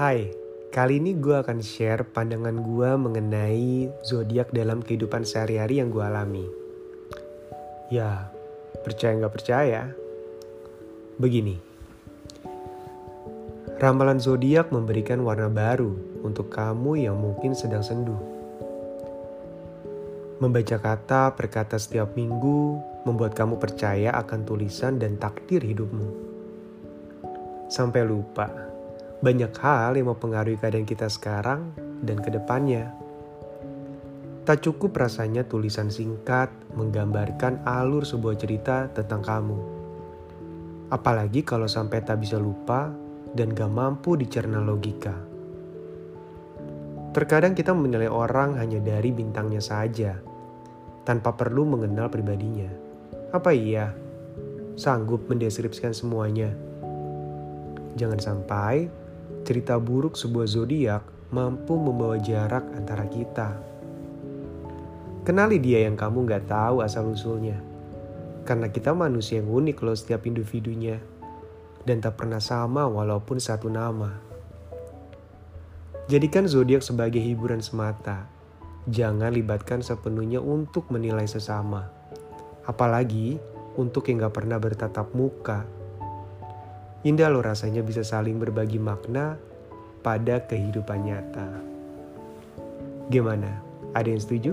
Hai, kali ini gue akan share pandangan gue mengenai zodiak dalam kehidupan sehari-hari yang gue alami. Ya, percaya nggak percaya? Begini, ramalan zodiak memberikan warna baru untuk kamu yang mungkin sedang sendu. Membaca kata per kata setiap minggu membuat kamu percaya akan tulisan dan takdir hidupmu. Sampai lupa banyak hal yang mempengaruhi keadaan kita sekarang dan ke depannya. Tak cukup rasanya tulisan singkat menggambarkan alur sebuah cerita tentang kamu. Apalagi kalau sampai tak bisa lupa dan gak mampu dicerna logika. Terkadang kita menilai orang hanya dari bintangnya saja, tanpa perlu mengenal pribadinya. Apa iya? Sanggup mendeskripsikan semuanya? Jangan sampai cerita buruk sebuah zodiak mampu membawa jarak antara kita. Kenali dia yang kamu gak tahu asal-usulnya. Karena kita manusia yang unik loh setiap individunya. Dan tak pernah sama walaupun satu nama. Jadikan zodiak sebagai hiburan semata. Jangan libatkan sepenuhnya untuk menilai sesama. Apalagi untuk yang gak pernah bertatap muka Indah loh rasanya bisa saling berbagi makna pada kehidupan nyata. Gimana? Ada yang setuju?